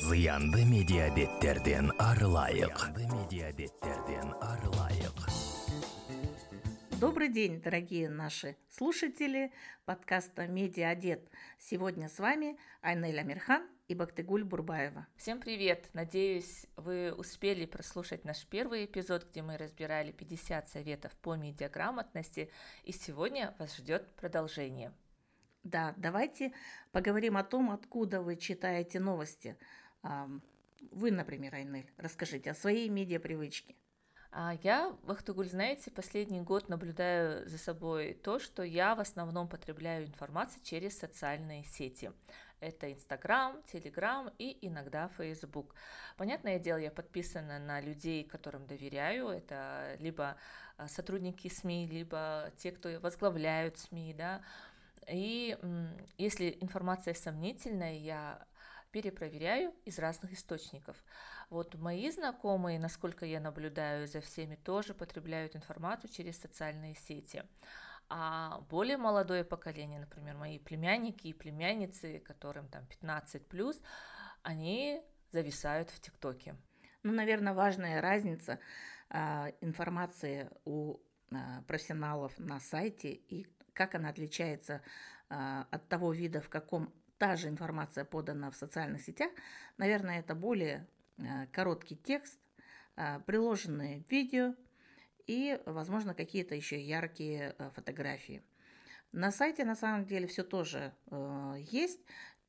зыянды медиабеттерден арылайык медиабеттерден арылайык Добрый день, дорогие наши слушатели подкаста «Медиадет». Сегодня с вами Айнель Амирхан и Бактыгуль Бурбаева. Всем привет! Надеюсь, вы успели прослушать наш первый эпизод, где мы разбирали 50 советов по медиаграмотности, и сегодня вас ждет продолжение. Да, давайте поговорим о том, откуда вы читаете новости. Вы, например, Айнель, расскажите о своей медиапривычке. А я, Вахтугуль, знаете, последний год наблюдаю за собой то, что я в основном потребляю информацию через социальные сети. Это Инстаграм, Телеграм и иногда Фейсбук. Понятное дело, я подписана на людей, которым доверяю. Это либо а, сотрудники СМИ, либо те, кто возглавляют СМИ, да. И если информация сомнительная, я перепроверяю из разных источников. Вот мои знакомые, насколько я наблюдаю за всеми, тоже потребляют информацию через социальные сети. А более молодое поколение, например, мои племянники и племянницы, которым там 15 плюс, они зависают в ТикТоке. Ну, наверное, важная разница э, информации у э, профессионалов на сайте и как она отличается э, от того вида, в каком та же информация подана в социальных сетях, наверное, это более э, короткий текст, э, приложенные видео и, возможно, какие-то еще яркие э, фотографии. На сайте на самом деле все тоже есть.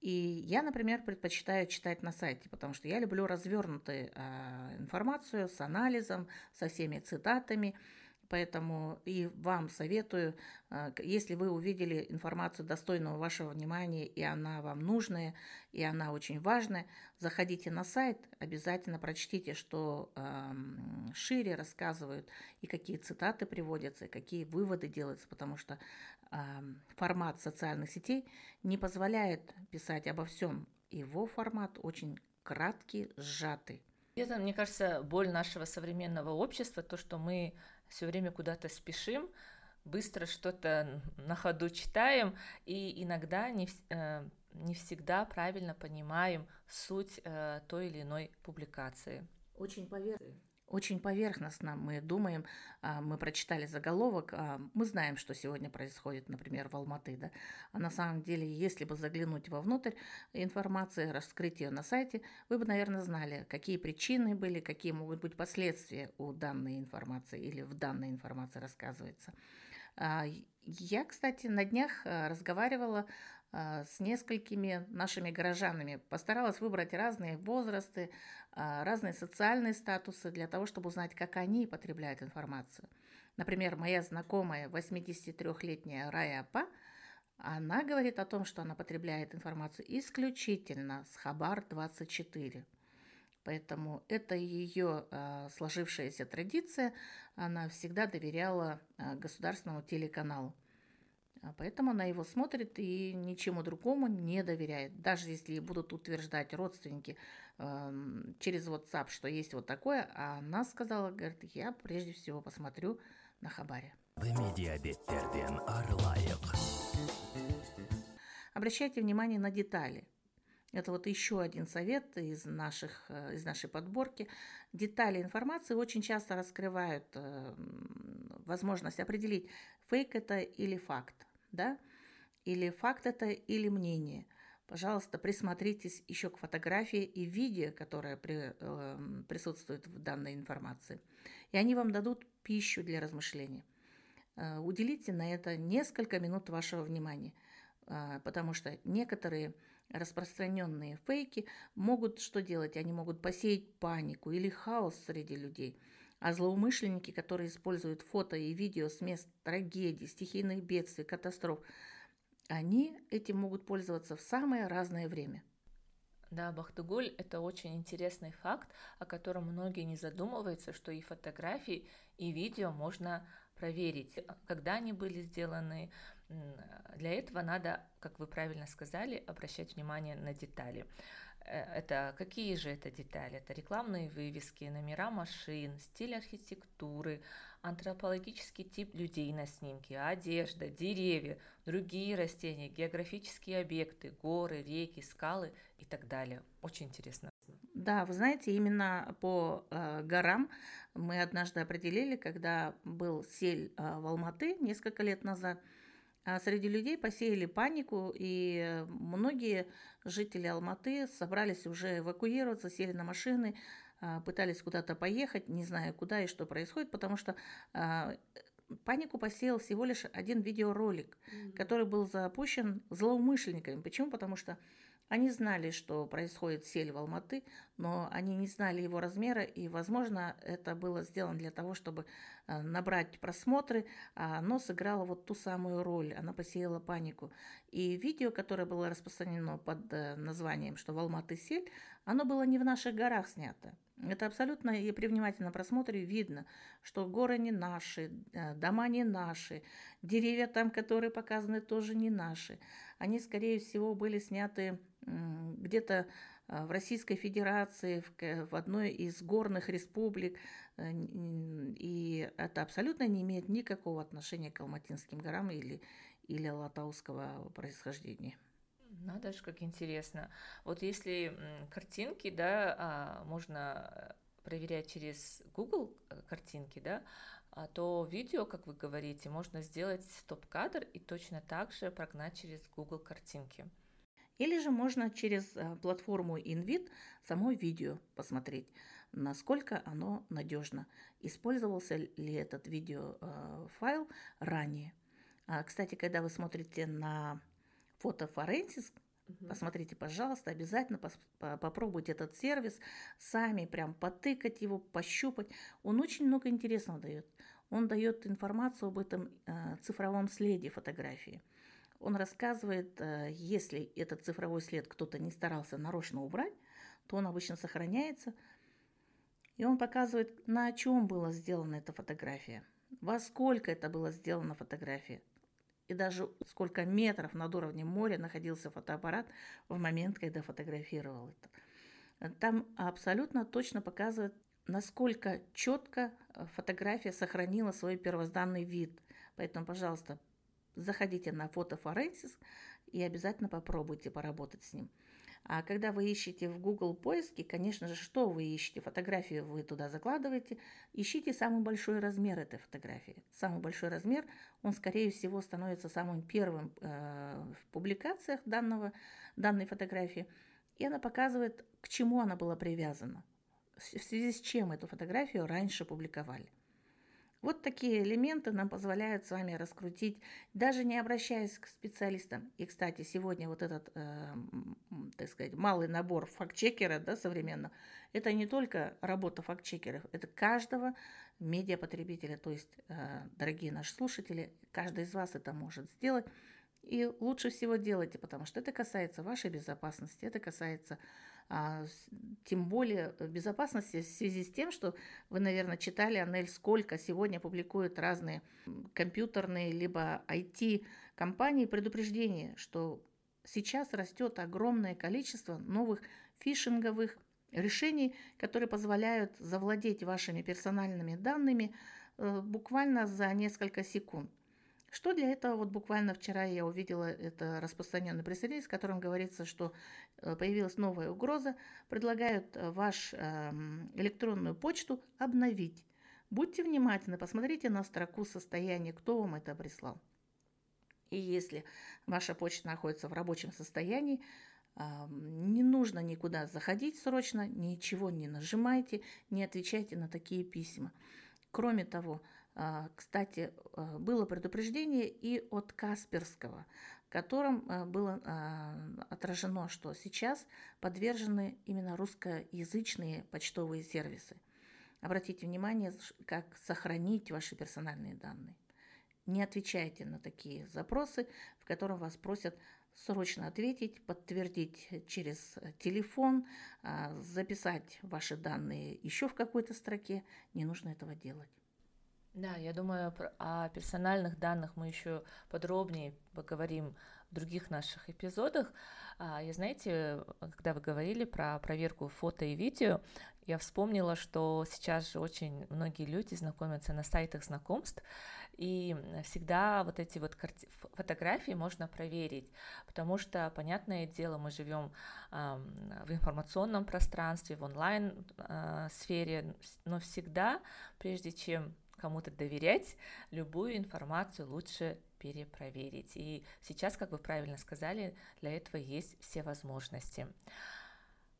И я, например, предпочитаю читать на сайте, потому что я люблю развернутую информацию с анализом, со всеми цитатами. Поэтому и вам советую, а, если вы увидели информацию достойного вашего внимания, и она вам нужная, и она очень важная, заходите на сайт, обязательно прочтите, что шире рассказывают, и какие цитаты приводятся, и какие выводы делаются, потому что формат социальных сетей не позволяет писать обо всем. Его формат очень краткий, сжатый. Это, мне кажется, боль нашего современного общества, то, что мы все время куда-то спешим, быстро что-то на ходу читаем, и иногда не, э, не всегда правильно понимаем суть э, той или иной публикации. Очень поверхностно очень поверхностно мы думаем, а, мы прочитали заголовок, а, мы знаем, что сегодня происходит, например, в Алматы, да, а на самом деле, если бы заглянуть вовнутрь информации, раскрыть ее на сайте, вы бы, наверное, знали, какие причины были, какие могут быть последствия у данной информации или в данной информации рассказывается. А, я, кстати, на днях разговаривала с несколькими нашими горожанами. Постаралась выбрать разные возрасты, а, разные социальные статусы для того, чтобы узнать, как они потребляют информацию. Например, моя знакомая 83-летняя Рая Апа, она говорит о том, что она потребляет информацию исключительно с Хабар-24. Поэтому это ее э, сложившаяся традиция. Она всегда доверяла государственному телеканалу. А поэтому она его смотрит и ничему другому не доверяет. Даже если будут утверждать родственники э, через WhatsApp, что есть вот такое, а она сказала, говорит, я прежде всего посмотрю на Хабаре. Обращайте внимание на детали. Это вот еще один совет из, наших, э, из нашей подборки. Детали информации очень часто раскрывают э, возможность определить, фейк это или факт да, или факт это, или мнение. Пожалуйста, присмотритесь еще к фотографии и видео, которое при, э, присутствует в данной информации. И они вам дадут пищу для размышления. Э, уделите на это несколько минут вашего внимания, э, потому что некоторые распространенные фейки могут что делать? Они могут посеять панику или хаос среди людей – а злоумышленники, которые используют фото и видео с мест трагедий, стихийных бедствий, катастроф, они этим могут пользоваться в самое разное время. Да, Бахтыгуль – это очень интересный факт, о котором многие не задумываются, что и фотографии, и видео можно проверить, когда они были сделаны. Для этого надо, как вы правильно сказали, обращать внимание на детали. Э, это какие же это детали? Это рекламные вывески, номера машин, стиль архитектуры, антропологический тип людей на снимке, одежда, деревья, другие растения, географические объекты, горы, реки, скалы и так далее. Очень интересно. Да, вы знаете, именно по э, горам мы однажды определили, когда был сель э, в Алматы несколько лет назад, среди людей посеяли панику, и многие жители Алматы собрались уже эвакуироваться, сели на машины, э, пытались куда-то поехать, не зная куда и что происходит, потому что э, панику посеял всего лишь один видеоролик, mm-hmm. который был запущен злоумышленниками. Почему? Потому что они знали, что происходит сель в Алматы, но они не знали его размера, и, возможно, это было сделано для того, чтобы э, набрать просмотры, а оно сыграло вот ту самую роль, она посеяла панику. И видео, которое было распространено под э, названием, что в Алматы сель, оно было не в наших горах снято. Это абсолютно, и при внимательном просмотре видно, что горы не наши, э, дома не наши, деревья там, которые показаны, тоже не наши. Они, скорее всего, были сняты где-то а, в Российской Федерации, в одной из горных республик, э, и это абсолютно не имеет никакого отношения к Алматинским горам или, или латауского происхождения. Надо же, как интересно. Вот если картинки, да, а, можно проверять через Google э, картинки, да, а то видео, как вы говорите, можно сделать стоп-кадр и точно так же прогнать через Google картинки. Или же можно через э, платформу InVid само видео посмотреть, насколько оно надежно. Использовался ли этот видеофайл э, ранее. А, кстати, когда вы смотрите на фото Угу. Посмотрите, пожалуйста, обязательно пос- попробуйте этот сервис, сами прям потыкать его, пощупать. Он очень много интересного дает. Он дает информацию об этом э, цифровом следе фотографии. Он рассказывает, э, если этот цифровой след кто-то не старался нарочно убрать, то он обычно сохраняется. И он показывает, на чем была сделана эта фотография, во сколько это было сделана фотография, и даже сколько метров над уровнем моря находился фотоаппарат в момент, когда фотографировал это. Там абсолютно точно показывает, насколько четко фотография сохранила свой первозданный вид. Поэтому, пожалуйста, заходите на фотофоренсис и обязательно попробуйте поработать с ним. А когда вы ищете в Google поиске, конечно же, что вы ищете? Фотографию вы туда закладываете, ищите самый большой размер этой фотографии. Самый большой размер, он, скорее всего, становится самым первым э, в публикациях данного, данной фотографии. И она показывает, к чему она была привязана, в связи с чем эту фотографию раньше публиковали. Вот такие элементы нам позволяют с вами раскрутить, даже не обращаясь к специалистам. И, кстати, сегодня вот этот, э, так сказать, малый набор фактчекера да, современного, это не только работа фактчекеров, это каждого медиапотребителя. То есть, э, дорогие наши слушатели, каждый из вас это может сделать. И лучше всего делайте, потому что это касается вашей безопасности, это касается а, тем более безопасности в связи с тем, что вы, наверное, читали, Анель, сколько сегодня публикуют разные компьютерные либо IT-компании предупреждения, что сейчас растет огромное количество новых фишинговых решений, которые позволяют завладеть вашими персональными данными э, буквально за несколько секунд. Что для этого? Вот буквально вчера я увидела это распространенный пресс-релиз, в котором говорится, что э, появилась новая угроза, предлагают э, вашу эм, электронную почту обновить. Будьте внимательны, посмотрите на строку состояния, кто вам это прислал. И если ваша почта находится в рабочем состоянии, не нужно никуда заходить срочно, ничего не нажимайте, не отвечайте на такие письма. Кроме того, кстати, а, было предупреждение и от Касперского, в котором а, было отражено, что сейчас подвержены именно русскоязычные почтовые сервисы. Обратите внимание, как сохранить ваши персональные данные. Не отвечайте на такие запросы, в котором вас просят срочно ответить, подтвердить через телефон, записать ваши данные еще в какой-то строке. Не нужно этого делать. Да, я думаю, о персональных данных мы еще подробнее поговорим в других наших эпизодах. А, я, знаете, когда вы говорили про проверку фото и видео, я вспомнила, что сейчас же очень многие люди знакомятся на сайтах знакомств, и всегда вот эти вот фотографии можно проверить, потому что, понятное дело, мы живем в информационном пространстве, в онлайн-сфере, э, но всегда, прежде чем кому-то доверять, любую информацию лучше перепроверить. И сейчас, как вы правильно сказали, для этого есть все возможности.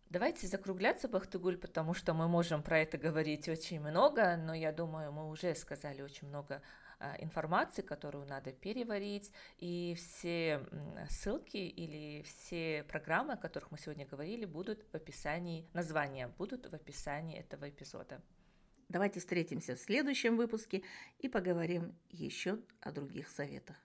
Давайте закругляться, Бахтыгуль, потому что мы можем про это говорить очень много, но я думаю, мы уже сказали очень много а, информации, которую надо переварить, и все ссылки или все программы, о которых мы сегодня говорили, будут в описании, названия будут в описании этого эпизода. Давайте встретимся в следующем выпуске и поговорим еще о других советах.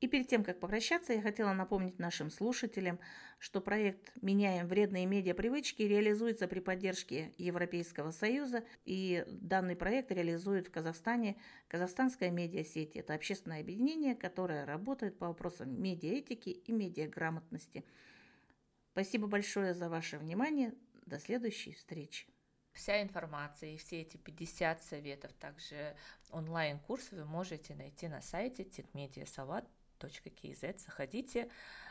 И перед тем, как попрощаться, я хотела напомнить нашим слушателям, что проект «Меняем вредные медиапривычки» реализуется при поддержке Европейского Союза, и данный проект реализует в Казахстане Казахстанская медиасеть. Это общественное объединение, которое работает по вопросам медиаэтики и медиаграмотности. Спасибо большое за ваше внимание. До следующей встречи. Вся информация и все эти 50 советов, также онлайн-курсы вы можете найти на сайте techmediasawat.com kz. Заходите.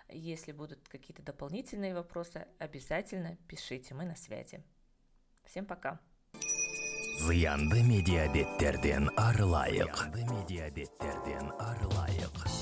Если будут какие-то дополнительные вопросы, обязательно пишите. Мы на связи. Всем пока. Зыянды медиабеттерден арылайык. Зыянды медиабеттерден арылайык.